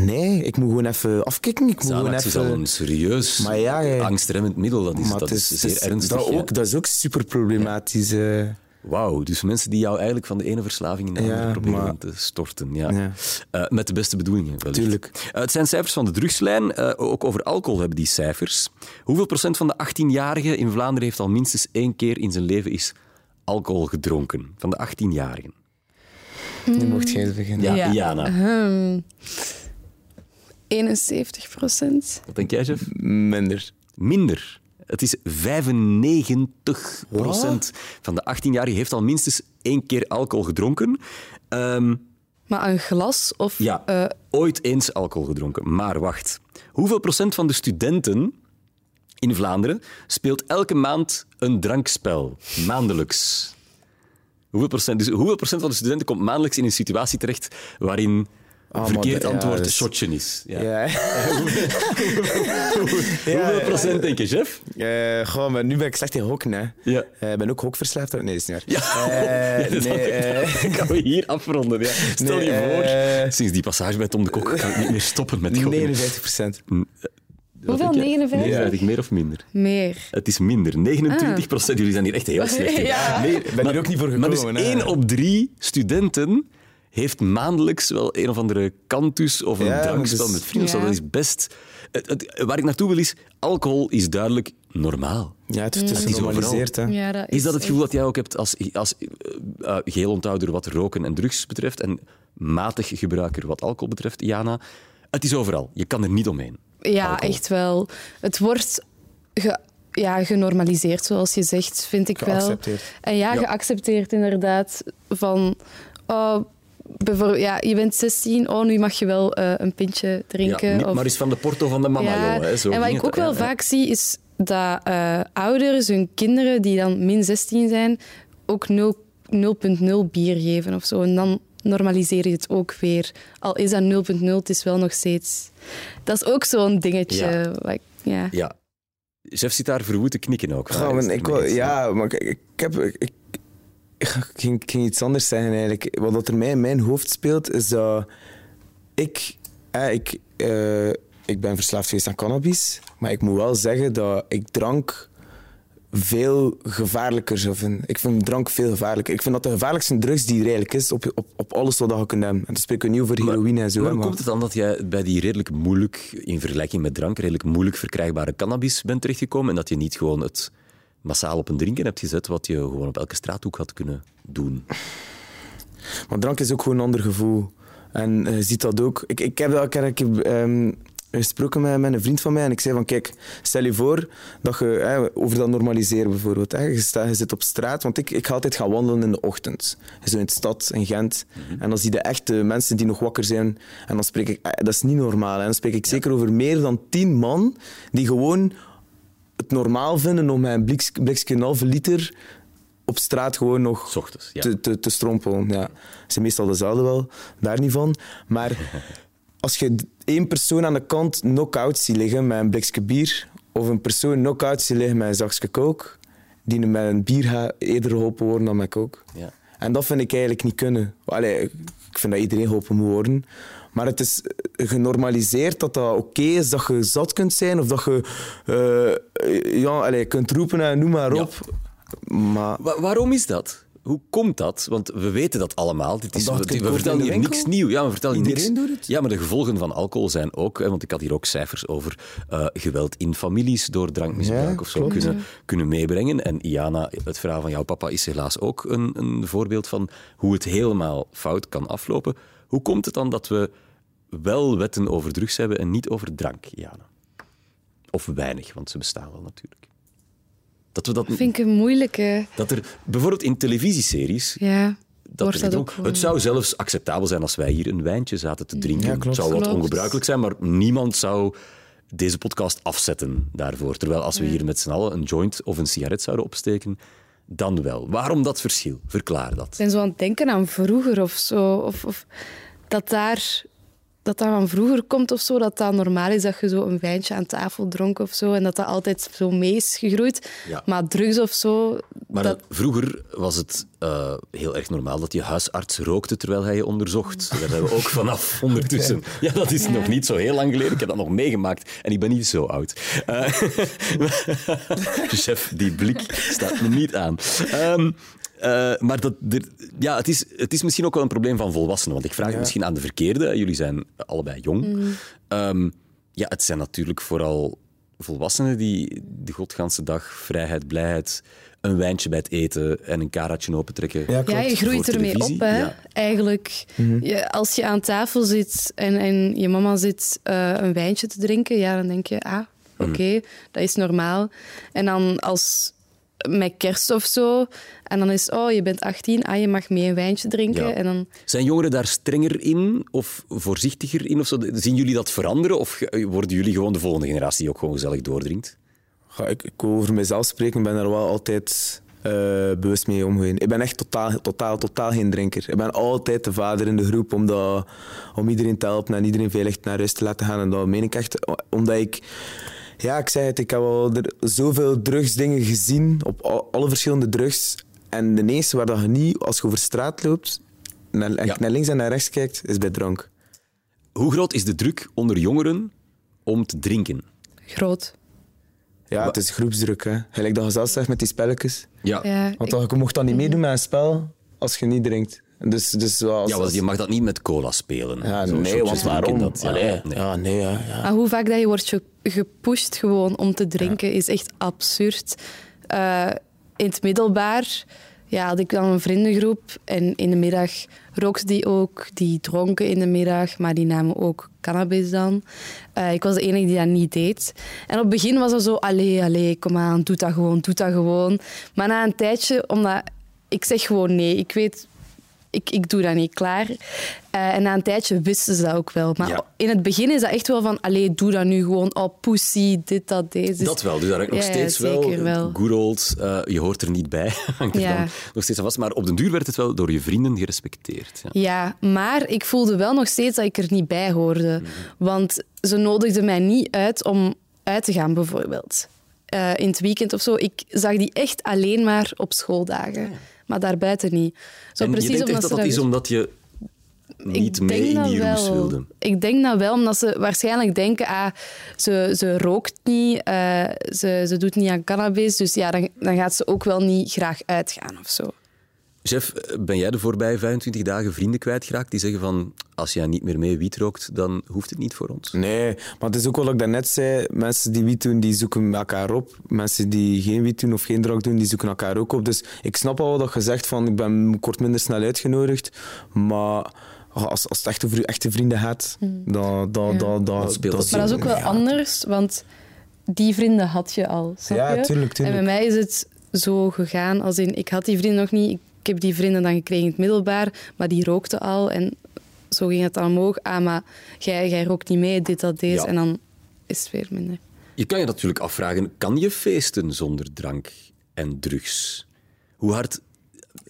nee, ik moet gewoon even afkicken, ik moet gewoon Xanax is al even... een serieus Maar ja, ja. angstremmend middel. Dat is, Maar dat het is, het zeer ernstig. Dat, ja. ook, dat is ook super problematisch. eh. Wauw, dus mensen die jou eigenlijk van de ene verslaving in de Ja, andere proberen maar- te storten. Ja. Ja. Eh, met de beste bedoelingen, wellicht. Tuurlijk. Eh, het zijn cijfers van de drugslijn. Eh, ook over alcohol hebben die cijfers. Hoeveel procent van de 18-jarigen in Vlaanderen heeft al minstens één keer in zijn leven is alcohol gedronken? Van de 18-jarigen. Nu mocht jij beginnen. Ja, Ja. Jana. Hmm. 71 procent. Wat denk jij, chef? Minder. Minder. Het is 95 procent van de 18-jarigen heeft al minstens één keer alcohol gedronken. Ehm, Maar een glas of... Ja, eh, ooit eens alcohol gedronken. Maar wacht. Hoeveel procent van de studenten in Vlaanderen speelt elke maand een drankspel? Maandelijks. Hoeveel procent, dus hoeveel procent van de studenten komt maandelijks in een situatie terecht waarin maar verkeerd ja, antwoord een is- shotje is? Ja. Ja. Hoeveel procent denk je, chef? Eh, goh, maar nu ben ik slecht in hokken. Hè. Ja. Eh, Ik ben ook hokverslaafd. Nee, dat is niet waar. Ja. Eh, Ja, dat nee, eh, gaan we hier afronden. Ja. Stel Nee, je voor, eh, sinds die passage bij Tom de Kok kan ik niet meer stoppen met gokken. 59 procent. Wat Hoeveel? denk jij? 59? 59, meer of minder? meer. Het is minder. 29 procent. Jullie zijn hier echt heel slecht in. Ja. Nee, ben maar- hier ook niet voor Maar dus gekomen, hè. één op drie studenten heeft maandelijks wel een of andere kantus of een Ja, drankspel dus- met vrienden. Ja. Dat is best... Het, het- waar ik naartoe wil is, alcohol is duidelijk normaal. Ja, het, het is is genormaliseerd. Hè. Ja, dat Is dat het echt- gevoel dat jij ook hebt als, als uh, uh, geheel onthouder wat roken en drugs betreft en matig gebruiker wat alcohol betreft, Jana? Het is overal. Je kan er niet omheen. Ja, Alcohol. echt wel. Het wordt ge- ja, genormaliseerd, zoals je zegt, vind ik wel. Geaccepteerd. En ja, Ja. geaccepteerd inderdaad. Van, oh, bijvoorbeeld, ja, je bent 16, oh, nu mag je wel eh, een pintje drinken. Ja, niet of, maar eens van de porto van de mama, Ja, joh. Hè. Zo en wat ik ook wel ja. vaak zie, is dat eh, ouders hun kinderen, die dan min 16 zijn, ook 0 0.0 bier geven of zo. En dan normaliseer je het ook weer. Al is dat 0.0, het is wel nog steeds... Dat is ook zo'n dingetje. Ja. ja. Ja. Chef zit daar verwoed te knikken ook. Ik, ja, maar ik, ik heb... Ik, ik, ik ging, ik ging iets anders zeggen eigenlijk. Wat er mij in mijn hoofd speelt, is dat ik... eh, ik eh, ik ben verslaafd geweest aan cannabis. Maar ik moet wel zeggen dat ik drank veel gevaarlijker zou vinden. Ik vind drank veel gevaarlijker. Ik vind dat de gevaarlijkste drugs die er eigenlijk is op, op, op alles wat je kunt hebben. En dan spreken we niet over heroïne en zo. Maar hoe maar- komt het dan dat jij bij die redelijk moeilijk, in vergelijking met drank, redelijk moeilijk verkrijgbare cannabis bent terechtgekomen en dat je niet gewoon het massaal op een drinken hebt gezet wat je gewoon op elke straathoek had kunnen doen? Maar drank is ook gewoon een ander gevoel. En eh, je ziet dat ook. Ik, ik heb dat ik, ik heb, ehm, gesproken met, met een vriend van mij en ik zei van kijk, stel je voor dat je hè, over dat normaliseren bijvoorbeeld. Hè, je, sta, je zit op straat, want ik, ik ga altijd gaan wandelen in de ochtend. Zo in de stad, in Gent. En dan zie je echt de mensen die nog wakker zijn. En dan spreek ik, eh, dat is niet normaal. Hè. Dan spreek ik zeker over meer dan tien man die gewoon het normaal vinden om met een bliks- blikje een halve liter op straat gewoon nog ochtends, ja. te, te, te strompelen. Ja. Ze meestal dezelfde wel, daar niet van. Maar als je één persoon aan de kant knock-out ziet liggen met een blikje bier, of een persoon knock-out ziet liggen met een zakje coke, die met een bier gaat eerder geholpen worden dan met coke. Ja. En dat vind ik eigenlijk niet kunnen. Allee, ik vind dat iedereen geholpen moet worden. Maar het is genormaliseerd dat dat oké is dat je zat kunt zijn of dat je eh, ja, allee, kunt roepen en noem maar op. Maar Wa- waarom is dat? Hoe komt dat? Want we weten dat allemaal. Dit is, we, we vertellen hier niks nieuw. Ja, we vertellen hier Iedereen niks. doet het? Ja, maar de gevolgen van alcohol zijn ook, hè, want ik had hier ook cijfers over eh, geweld in families door drankmisbruik Ja, of zo klopt. kunnen, kunnen meebrengen. En Iana, het verhaal van jouw papa is helaas ook een, een voorbeeld van hoe het helemaal fout kan aflopen. Hoe komt het dan dat we wel wetten over drugs hebben en niet over drank, Iana? Of weinig, want ze bestaan wel natuurlijk. Dat we dat, Vind ik een moeilijke. dat er bijvoorbeeld in televisieseries Ja, dat dat ook gewoon- Het zou zelfs acceptabel zijn als wij hier een wijntje zaten te drinken. Ja. Het zou wat Klopt. ongebruikelijk zijn, maar niemand zou deze podcast afzetten daarvoor. Terwijl als we hier met z'n allen een joint of een sigaret zouden opsteken, dan wel. Waarom dat verschil? Verklaar dat. Ik ben zo aan het denken aan vroeger of zo. Of, of dat daar dat dat van vroeger komt of zo, dat dat normaal is dat je zo een wijntje aan tafel dronk of zo en dat dat altijd zo mee is gegroeid. Ja. Maar drugs of zo, Maar dat, vroeger was het eh, heel erg normaal dat je huisarts rookte terwijl hij je onderzocht. Daar zijn we ook vanaf ondertussen. Ja, dat is nog niet zo heel lang geleden. Ik heb dat nog meegemaakt en ik ben niet zo oud. Eh, chef, die blik staat me niet aan. Ehm, eh, maar dat, er- ja, het, is, het is misschien ook wel een probleem van volwassenen. Want ik vraag het misschien aan de verkeerde. Jullie zijn allebei jong. Ehm, ja, het zijn natuurlijk vooral volwassenen die de godganse dag vrijheid, blijheid, een wijntje bij het eten en een karatje opentrekken. Ja, ja, klopt. je groeit ermee op. Hè. ja. Eigenlijk, je- als je aan tafel zit en, en je mama zit eh, een wijntje te drinken, ja, dan denk je, ah, oké, dat is normaal. En dan als met kerst of zo, en dan is, oh, je bent 18, ah, je mag mee een wijntje drinken. Ja. En dan, Zijn jongeren daar strenger in of voorzichtiger in? Of zo? Zien jullie dat veranderen of worden jullie gewoon de volgende generatie die ook gewoon gezellig doordringt? Ga ik, ik wil over mezelf spreken, ik ben er wel altijd eh, bewust mee omgegaan. Ik ben echt totaal, totaal, totaal geen drinker. Ik ben altijd de vader in de groep om, dat, om iedereen te helpen en iedereen veilig naar huis te laten gaan. En dat meen ik echt, omdat ik... Ja, ik zei het, ik heb al er zoveel drugsdingen gezien, op al- alle verschillende drugs. En de eerste waar dat je niet, als je over straat loopt, naar, Ja. naar links en naar rechts kijkt, is bij drank. Hoe groot is de druk onder jongeren om te drinken? groot. Ja, het is groepsdruk, hè. Gelijk dat je zelf zegt met die spelletjes. Ja, Ja, Want dan, je mocht dan niet meedoen met een spel als je niet drinkt. Dus, dus als, ja want je mag dat niet met cola spelen. Ja, Zo nee, want waarom? dat- ja, Allee, nee. ja, nee, ja, ja. Maar hoe vaak dat je wordt ge- gepusht gewoon om te drinken, is echt absurd. Eh, in het middelbaar ja, had ik dan een vriendengroep en in de middag rookten die ook. Die dronken in de middag, maar die namen ook cannabis dan. Eh, ik was de enige die dat niet deed. En op het begin was dat zo, allee, allee, kom aan, doe dat gewoon, doe dat gewoon. Maar na een tijdje, omdat ik zeg gewoon nee, ik weet ik, ik doe dat niet klaar. Eh, en na een tijdje wisten ze dat ook wel. Maar Ja. in het begin is dat echt wel van, allee, doe dat nu gewoon, oh, pussy, dit, dat, deze. Dat wel, dus daar heb ik nog ja, steeds wel, wel. good old, eh, je hoort er niet bij, hangt er dan nog steeds aan vast. Maar op den duur werd het wel door je vrienden gerespecteerd. Ja. Ja, maar ik voelde wel nog steeds dat ik er niet bij hoorde. Mhm. Want ze nodigden mij niet uit om uit te gaan, bijvoorbeeld. Eh, in het weekend of zo. Ik zag die echt alleen maar op schooldagen. Maar daarbuiten niet. Zo en precies je denkt echt dat dat is weer- omdat je niet ik mee in die roes wilde. Ik denk dat wel, omdat ze waarschijnlijk denken, ah, ze, ze rookt niet, eh, ze, ze doet niet aan cannabis, dus ja, dan, dan gaat ze ook wel niet graag uitgaan of zo. Chef, ben jij de voorbije 25 dagen vrienden kwijtgeraakt die zeggen van als jij niet meer mee wiet rookt, dan hoeft het niet voor ons? Nee, maar het is ook wat ik daarnet zei. Mensen die wiet doen, die zoeken elkaar op. Mensen die geen wiet doen of geen drank doen, die zoeken elkaar ook op. Dus ik snap al wat je zegt van ik ben kort minder snel uitgenodigd. Maar als, als het echt over je echte vrienden gaat, dan, dan, dan, dan, Dan speelt dat Maar dat is ook wel ja. anders, want die vrienden had je al, snap Ja, je? tuurlijk, tuurlijk. En bij mij is het zo gegaan, als in, ik had die vrienden nog niet, ik heb die vrienden dan gekregen in het middelbaar, maar die rookten al en zo ging het dan omhoog. Ah, maar jij, jij rookt niet mee, dit, dat, deze, Ja. en dan is het weer minder. Je kan je natuurlijk afvragen, kan je feesten zonder drank en drugs? Hoe hard...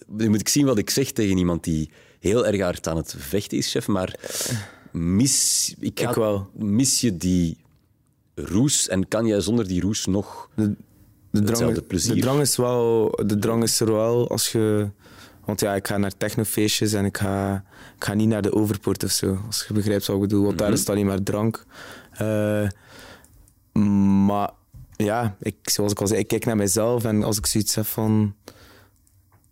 Nu moet ik zien wat ik zeg tegen iemand die heel erg hard aan het vechten is, chef, maar mis, ik ga- Ik wel. mis je die roes en kan jij zonder die roes nog... De drang, Hetzelfde plezier. de drang is wel, de drang is er wel als je. Want ja, ik ga naar technofeestjes en ik ga, ik ga niet naar de overpoort of zo. Als je begrijpt wat ik bedoel. Want daar is het alleen maar drank. Eh, maar ja, ik, zoals ik al zei, ik kijk naar mezelf en als ik zoiets heb van.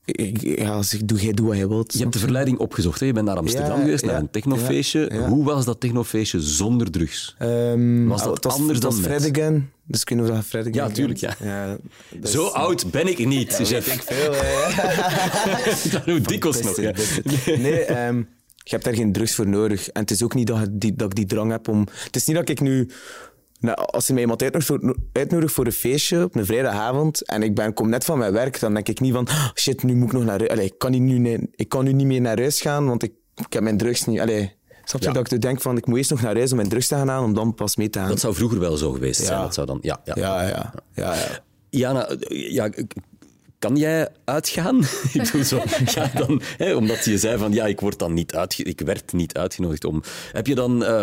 Ik, ja, als ik doe, jij doe wat je wilt. Je hebt de verleiding opgezocht, hè? je bent naar Amsterdam Ja, geweest, naar ja, een technofeestje. ja. Hoe was dat technofeestje zonder drugs? Ehm, Was dat anders was dan met? Again. Dus ik weet niet of dat Ja, tuurlijk, ja. ja dat Zo oud ben ik niet, Ja, weet ik veel, hè. Hoe dikwijls nog, ja. Nee, ehm, je hebt daar geen drugs voor nodig. En het is ook niet dat, die, dat ik die drang heb om... Het is niet dat ik nu... Nou, als je mij iemand uitnodigt voor, uitnodigt voor een feestje op een vrijdagavond en ik ben, kom net van mijn werk, dan denk ik niet van "Ah, shit, nu moet ik nog naar huis. Allee, ik, kan nu, nee, ik kan nu niet meer naar huis gaan, want ik, ik heb mijn drugs niet... Allee, snap je Ja. dat ik denk van ik moet eerst nog naar huis om mijn drugs te gaan halen om dan pas mee te gaan? Dat zou vroeger wel zo geweest zijn. Ja. Dat zou dan, ja, ja. Ja, ja. ja, ja. Jana, ja, kan jij uitgaan? ik bedoel zo, ja, dan, hè, omdat je zei van ja, ik, word dan niet uitge ik werd niet uitgenodigd om. Heb je dan, eh,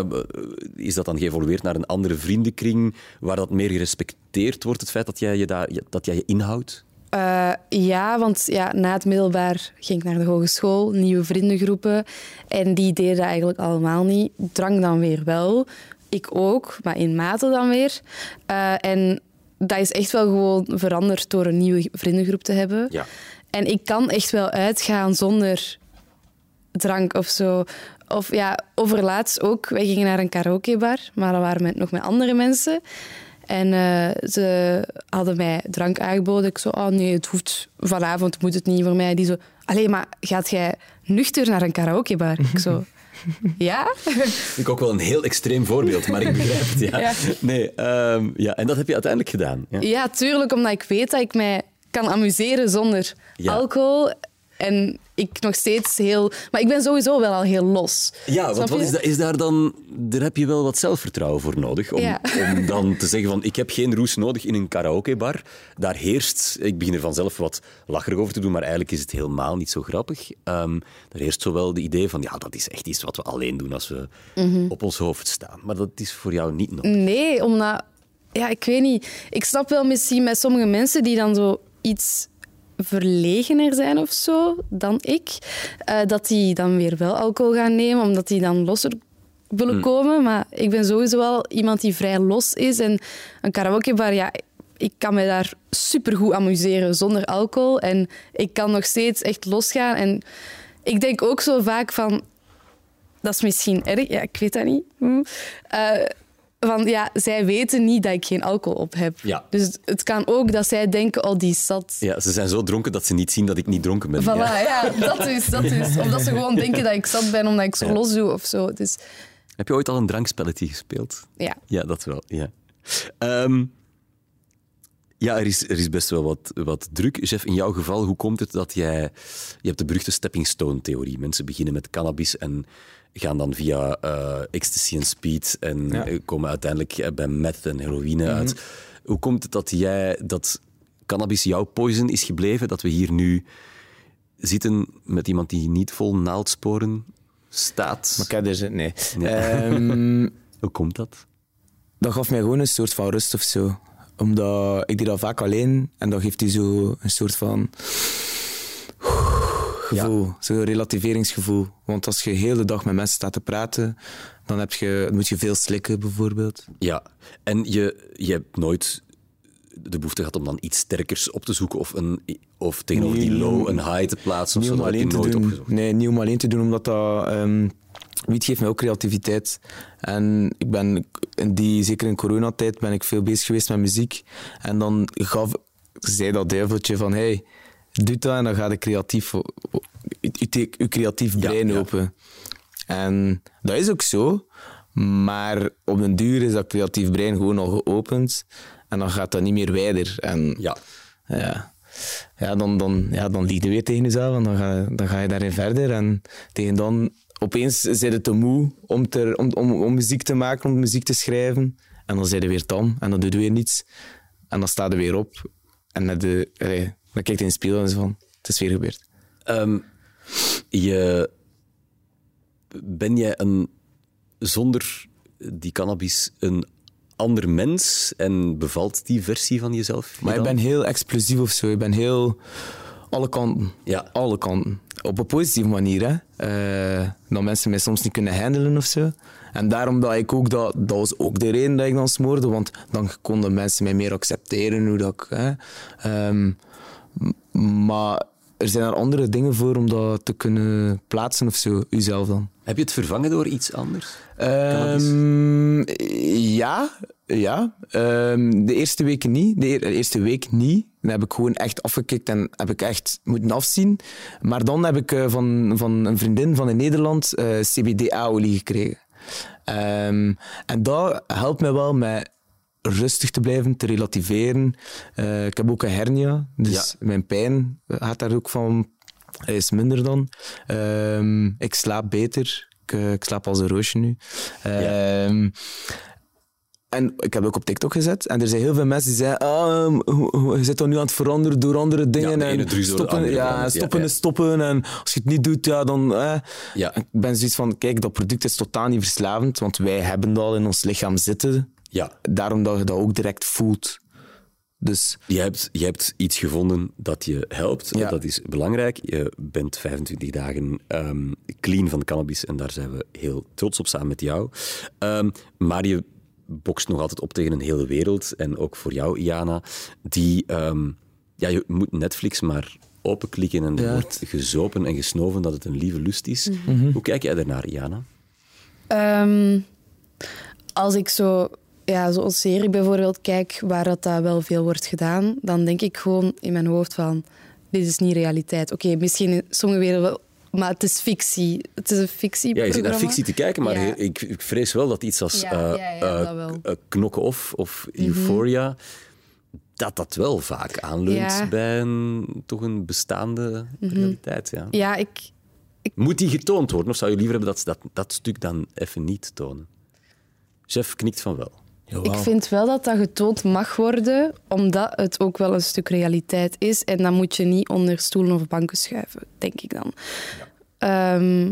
is dat dan geëvolueerd naar een andere vriendenkring waar dat meer gerespecteerd wordt, het feit dat jij je, daar, dat jij je inhoudt? Eh, ja, want ja, na het middelbaar ging ik naar de hogeschool, nieuwe vriendengroepen. En die deden dat eigenlijk allemaal niet. Drank dan weer wel. Ik ook, maar in mate dan weer. Eh, en dat is echt wel gewoon veranderd door een nieuwe vriendengroep te hebben. Ja. En ik kan echt wel uitgaan zonder drank of zo. Of ja, overlaatst ook. Wij gingen naar een karaokebar, maar dat waren met, nog met andere mensen. En eh, ze hadden mij drank aangeboden. Ik zo, oh nee, het hoeft vanavond, moet het niet voor mij. Die zo, alleen maar gaat jij nuchter naar een karaokebar? Ik zo, ja? Vind ik ook wel een heel extreem voorbeeld, maar ik begrijp het. Ja. Ja. Nee, ehm, ja, en dat heb je uiteindelijk gedaan. Ja. Ja, tuurlijk, omdat ik weet dat ik mij kan amuseren zonder Ja. alcohol. En ik nog steeds heel... Maar ik ben sowieso wel al heel los. Ja, want wat is, dat, is daar dan... Daar heb je wel wat zelfvertrouwen voor nodig. Om, Ja. om dan te zeggen van, ik heb geen roes nodig in een karaokebar. Daar heerst... Ik begin er vanzelf wat lacherig over te doen, maar eigenlijk is het helemaal niet zo grappig. Ehm er heerst zowel de idee van, ja, dat is echt iets wat we alleen doen als we Mhm. op ons hoofd staan. Maar dat is voor jou niet nodig. Nee, omdat... Ja, ik weet niet. Ik snap wel misschien bij sommige mensen die dan zo iets verlegener zijn of zo dan ik, eh, dat die dan weer wel alcohol gaan nemen, omdat die dan losser willen komen. Maar ik ben sowieso wel iemand die vrij los is. En een karaokebar, ja, ik kan me daar supergoed amuseren zonder alcohol. En ik kan nog steeds echt losgaan. En ik denk ook zo vaak van... Dat is misschien erg, ja, ik weet dat niet. Hm. Eh, van, ja, zij weten niet dat ik geen alcohol op heb. Ja. Dus het- het kan ook dat zij denken, oh, die zat... Ja, ze zijn zo dronken dat ze niet zien dat ik niet dronken ben. Voilà, Ja. ja. dat is, dat is. Of dat ze gewoon denken dat ik zat ben omdat ik zo los doe of zo. Dus Heb je ooit al een drankspelletje gespeeld? ja. Ja, dat wel. Ja, Ehm, ja er, is, er is best wel wat, wat druk. Chef, in jouw geval, hoe komt het dat jij... Je hebt de beruchte stepping stone-theorie. Mensen beginnen met cannabis en gaan dan via eh, ecstasy en speed en Ja. eh, komen uiteindelijk eh, bij meth en heroïne uit. Hoe komt het dat jij... Dat cannabis jouw poison is gebleven? Dat we hier nu zitten met iemand die niet vol naaldsporen staat? Maar heb er... Nee. Ja. Ehm, Hoe komt dat? dat gaf mij gewoon een soort van rust of zo. Omdat ik deed dat vaak alleen en dat geeft u zo een soort van gevoel, zo'n relativeringsgevoel. Want als je de hele dag met mensen staat te praten, dan heb je, moet je veel slikken bijvoorbeeld. Ja, en je, je hebt nooit de behoefte gehad om dan iets sterkers op te zoeken of, een, of tegenover die low een high te plaatsen of zo. Dat heb nooit doen. opgezocht. Nee, niet om alleen te doen, omdat dat... wiet geeft mij ook creativiteit. En ik ben in die, zeker in coronatijd, ben ik veel bezig geweest met muziek. En dan gaf, zei dat duiveltje van, hey, doe dat en dan gaat je creatief, je, creatief brein ja. open. En dat is ook zo. Maar op den duur is dat creatief brein gewoon al geopend. En dan gaat dat niet meer wijder. En Ja. ja, ja, dan, dan, ja, dan lieg je weer tegen jezelf en dan ga, dan ga je daarin verder. En tegen dan, opeens zit het te moe om, te, om, om, om muziek te maken, om muziek te schrijven. En dan zit je weer tam en dan doe je weer niets. En dan sta je weer op en dan, de, allee, dan kijk je in de spiegel en zo van, het is weer gebeurd. Ehm, je, ben jij een, zonder die cannabis een ander mens en bevalt die versie van jezelf? je Maar ik ben heel explosief of zo. Ik ben heel... Alle kanten. Ja. Alle kanten. Op een positieve manier, hè. Eh, dat mensen mij soms niet kunnen handelen of zo. En daarom dat ik ook... Dat, dat was ook de reden dat ik dan smoorde, want dan konden mensen mij meer accepteren hoe dat ik... Hè. Ehm, maar er zijn er andere dingen voor om dat te kunnen plaatsen of zo, uzelf dan. Heb je het vervangen door iets anders? Ehm, ja, ja. Ehm, de eerste weken niet. De, eer- de eerste week niet. Dan heb ik gewoon echt afgekikt en heb ik echt moeten afzien. Maar dan heb ik eh, van, van een vriendin van in Nederland eh, CBD-olie gekregen. Ehm, en dat helpt mij wel met rustig te blijven, te relativeren. Eh, ik heb ook een hernia, dus mijn pijn gaat daar ook van is minder dan. Ehm, ik slaap beter. Ik, eh, ik slaap als een roosje nu. Ehm, En ik heb ook op TikTok gezet. En er zijn heel veel mensen die zeggen: ah, hoe- hoe- je zit dan nu aan het veranderen door andere dingen. en stoppen, ja, stoppen ja. is stoppen. En als je het niet doet, ja, dan. Eh. Ja. Ik ben zoiets van: kijk, dat product is totaal niet verslavend. Want wij hebben dat al in ons lichaam zitten. Ja. Daarom dat je dat ook direct voelt. Dus Je hebt, je hebt iets gevonden dat je helpt. Ja. Dat is belangrijk. Je bent 25 dagen ehm, clean van cannabis en daar zijn we heel trots op samen met jou. Ehm, maar je bokst nog altijd op tegen een hele wereld. En ook voor jou, Iana. Die, ehm, ja, je moet Netflix maar openklikken en er Ja. wordt gezopen en gesnoven dat het een lieve lust is. Mhm. Hoe kijk jij daarnaar, Iana? Ehm, als ik zo, ja, zo'n serie bijvoorbeeld kijk waar dat, dat wel veel wordt gedaan, dan denk ik gewoon in mijn hoofd van, dit is niet realiteit. Oké, misschien in sommige werelden wel, maar het is fictie. Het is een fictie. Ja, je zit naar fictie te kijken, maar Ja. ik, ik vrees wel dat iets als Ja, eh, ja, eh. Mhm. eh, Knokken Off of Euphoria, dat dat wel vaak aanleunt. Mhm. bij een, toch een bestaande realiteit. Ja. Ja, ik, Moet die getoond worden, of zou je liever hebben dat ze dat, dat stuk dan even niet tonen? Chef knikt van wel. Ik vind wel dat dat getoond mag worden, omdat het ook wel een stuk realiteit is. En dan moet je niet onder stoelen of banken schuiven, denk ik dan. Ehm,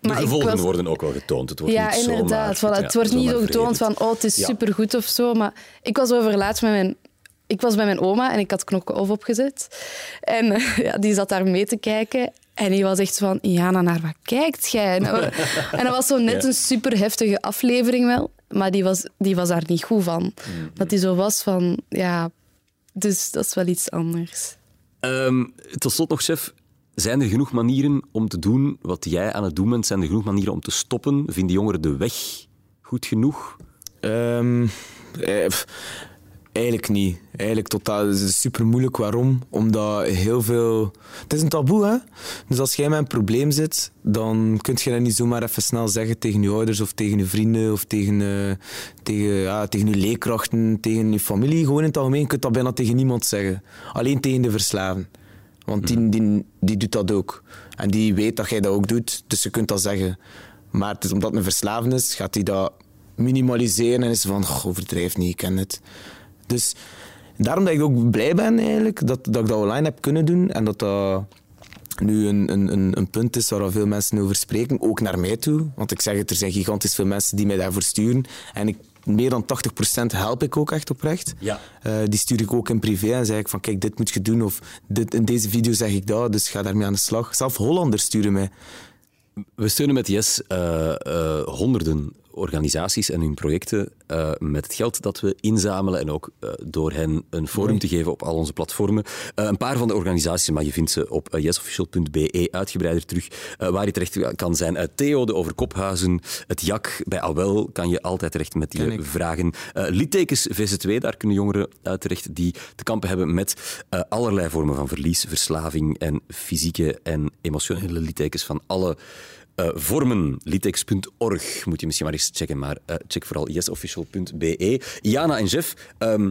De maar gevolgen was- worden ook wel getoond. Het wordt Ja, niet zomaar- inderdaad. Voilà. ja, het wordt niet zo getoond van, oh, het is Ja. supergoed of zo. Maar ik was overlaatst met mijn... Ik was bij mijn oma en ik had knokken of opgezet. En eh, ja, die zat daar mee te kijken. En die was echt van, Jana, naar wat kijkt jij? En, dat- dat was zo net Ja. een super heftige aflevering wel. Maar die was, die was daar niet goed van. Mm-hmm. Dat die zo was van, ja... Dus dat is wel iets anders. Ehm, tot slot nog, chef. Zijn er genoeg manieren om te doen wat jij aan het doen bent? Zijn er genoeg manieren om te stoppen? Vinden jongeren de weg goed genoeg? Eh, pff, eigenlijk niet. Eigenlijk totaal. Het is super moeilijk. Waarom? Omdat heel veel. Het is een taboe, hè? Dus als jij met een probleem zit, dan kun je dat niet zomaar even snel zeggen tegen je ouders of tegen je vrienden of tegen, eh, tegen, ja, tegen je leerkrachten, tegen je familie. Gewoon in het algemeen kun je dat bijna tegen niemand zeggen. Alleen tegen de verslaven. Want die, die, die doet dat ook. En die weet dat jij dat ook doet, dus je kunt dat zeggen. Maar het is omdat het een verslaven is, gaat hij dat minimaliseren en is van, "Goh, overdrijf niet, ik ken het. Dus daarom dat ik ook blij ben eigenlijk, dat, dat ik dat online heb kunnen doen en dat dat nu een, een, een, een punt is waar veel mensen over spreken, ook naar mij toe. Want ik zeg het, er zijn gigantisch veel mensen die mij daarvoor sturen. En ik meer dan 80% help ik ook echt oprecht. Ja. Eh, die stuur ik ook in privé en zeg ik van kijk, dit moet je doen. Of dit, in deze video zeg ik dat, dus ga daarmee aan de slag. Zelf Hollanders sturen mij. We steunen met Yes eh, eh, honderden organisaties en hun projecten eh, met het geld dat we inzamelen en ook eh, door hen een forum te geven op al onze platformen. Eh, een paar van de organisaties, maar je vindt ze op yesofficial.be uitgebreider terug, waar je terecht kan zijn. Theo, de Overkophuizen, het JAK, bij AWEL kan je altijd terecht met ik. vragen. Littekens VZ2, daar kunnen jongeren uit terecht die te kampen hebben met allerlei vormen van verlies, verslaving en fysieke en emotionele littekens van alle eh, vormen. Littekens.org moet je misschien maar eens checken, maar eh, check vooral yesofficial.be. Jana en Jeff, ehm,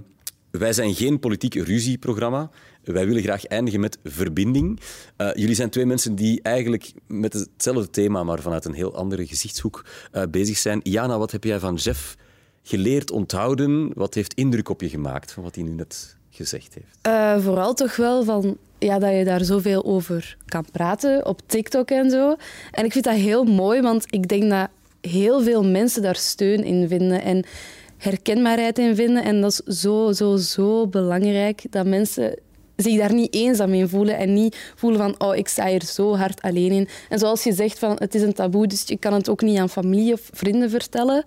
wij zijn geen politiek ruzieprogramma. Wij willen graag eindigen met verbinding. Eh, jullie zijn twee mensen die eigenlijk met hetzelfde thema, maar vanuit een heel andere gezichtshoek bezig zijn. Jana, wat heb jij van Jeff geleerd, onthouden? Wat heeft indruk op je gemaakt van wat hij nu net gezegd heeft? Eh, vooral toch wel van ja, dat je daar zoveel over kan praten op TikTok en zo. En ik vind dat heel mooi, want ik denk dat heel veel mensen daar steun in vinden en herkenbaarheid in vinden. En dat is zo, zo, zo belangrijk dat mensen zich daar niet eenzaam in voelen en niet voelen van oh, ik sta hier zo hard alleen in. En zoals je zegt, van, het is een taboe, dus je kan het ook niet aan familie of vrienden vertellen.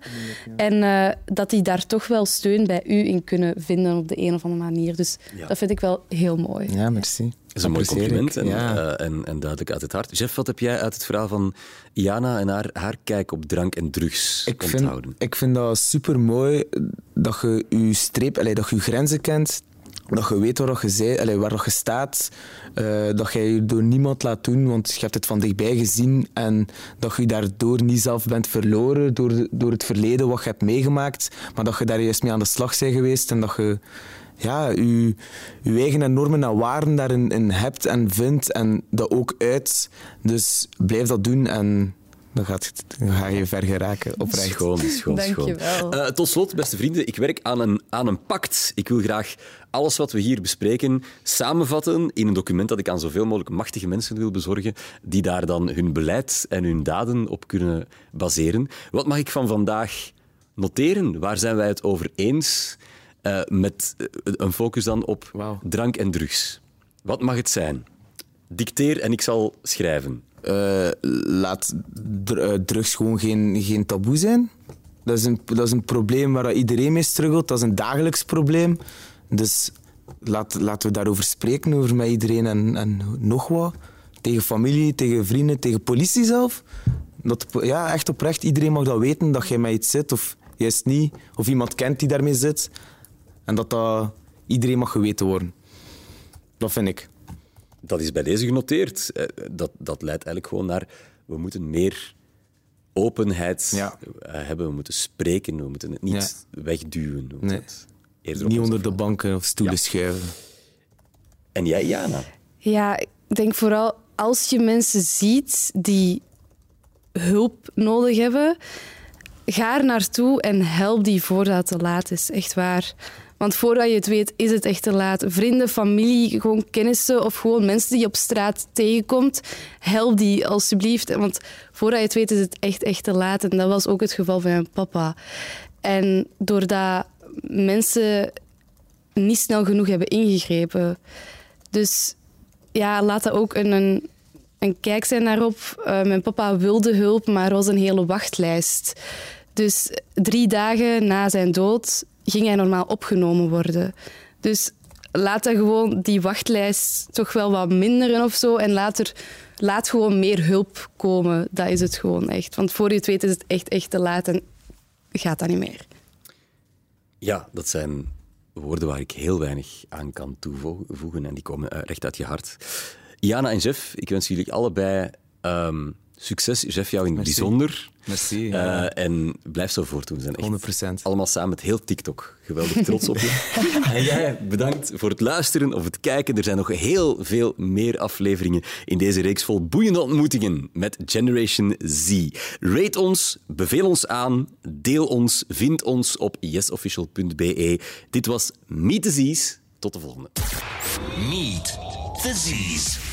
En eh, dat die daar toch wel steun bij u in kunnen vinden op de een of andere manier. Dus Ja. dat vind ik wel heel mooi. Ja, merci. Dat is een mooi compliment en, Ja. eh, en, en duidelijk uit het hart. Jeff, wat heb jij uit het verhaal van Jana en haar, haar kijk op drank en drugs ik vind, onthouden? ik vind dat super mooi dat je je streep, allee, dat je je grenzen kent, dat je weet waar je, zij, allee, waar je staat, eh, dat je je door niemand laat doen, want je hebt het van dichtbij gezien en dat je daardoor niet zelf bent verloren door, door het verleden wat je hebt meegemaakt, maar dat je daar juist mee aan de slag bent geweest en dat je ja, je, je eigen normen en waarden daarin in hebt en vindt en dat ook uit. Dus blijf dat doen en dan, gaat het, dan ga je ver geraken, oprecht. Schoon, schoon, Dank schoon. je wel. Eh, tot slot, beste vrienden, ik werk aan een, aan een pact. Ik wil graag alles wat we hier bespreken samenvatten in een document dat ik aan zoveel mogelijk machtige mensen wil bezorgen, die daar dan hun beleid en hun daden op kunnen baseren. Wat mag ik van vandaag noteren? Waar zijn wij het over eens? Eh, met eh, een focus dan op drank en drugs. Wat mag het zijn? Dicteer en ik zal schrijven. Eh, laat eh, drugs gewoon geen, geen taboe zijn. Dat is, een, dat is een probleem waar iedereen mee struggelt. Dat is een dagelijks probleem. Dus laat, laten we daarover spreken, over met iedereen en, en nog wat. Tegen familie, tegen vrienden, tegen politie zelf. Dat, ja, echt oprecht. Iedereen mag dat weten, dat jij met iets zit of juist niet. Of iemand kent die daarmee zit. En dat dat iedereen mag geweten worden. Dat vind ik. Dat is bij deze genoteerd. Eh, Dat, dat leidt eigenlijk gewoon naar... We moeten meer openheid Ja. eh, hebben. We moeten spreken. We moeten het niet wegduwen. We moeten Nee. het eerder Niet onder de banken of stoelen Ja. schuiven. En jij, Jana? Ja, ik denk vooral als je mensen ziet die hulp nodig hebben, ga er naartoe en help die voordat het te laat is. Echt waar. Want voordat je het weet, is het echt te laat. Vrienden, familie, gewoon kennissen of gewoon mensen die je op straat tegenkomt, help die alsjeblieft. Want voordat je het weet, is het echt, echt te laat. En dat was ook het geval van mijn papa. En doordat mensen niet snel genoeg hebben ingegrepen. Dus ja, laat dat ook een, een, een kijk zijn daarop. Eh, mijn papa wilde hulp, maar er was een hele wachtlijst. Dus drie dagen na zijn dood ging hij normaal opgenomen worden. Dus laat dan gewoon die wachtlijst toch wel wat minderen of zo. En later, laat gewoon meer hulp komen. Dat is het gewoon echt. Want voor je het weet is het echt, echt te laat en gaat dat niet meer. Ja, dat zijn woorden waar ik heel weinig aan kan toevoegen. En die komen eh, recht uit je hart. Jana en Jeff, ik wens jullie allebei ehm, succes. Jeff, jou in het bijzonder. Merci. Eh, en blijf zo voortdoen. We zijn echt 100%. allemaal samen met heel TikTok. Geweldig trots op je. en jij, bedankt voor het luisteren of het kijken. Er zijn nog heel veel meer afleveringen in deze reeks vol boeiende ontmoetingen met Generation Z. Rate ons, beveel ons aan, deel ons, vind ons op yesofficial.be. Dit was Meet the Z's. Tot de volgende. Meet the Z's.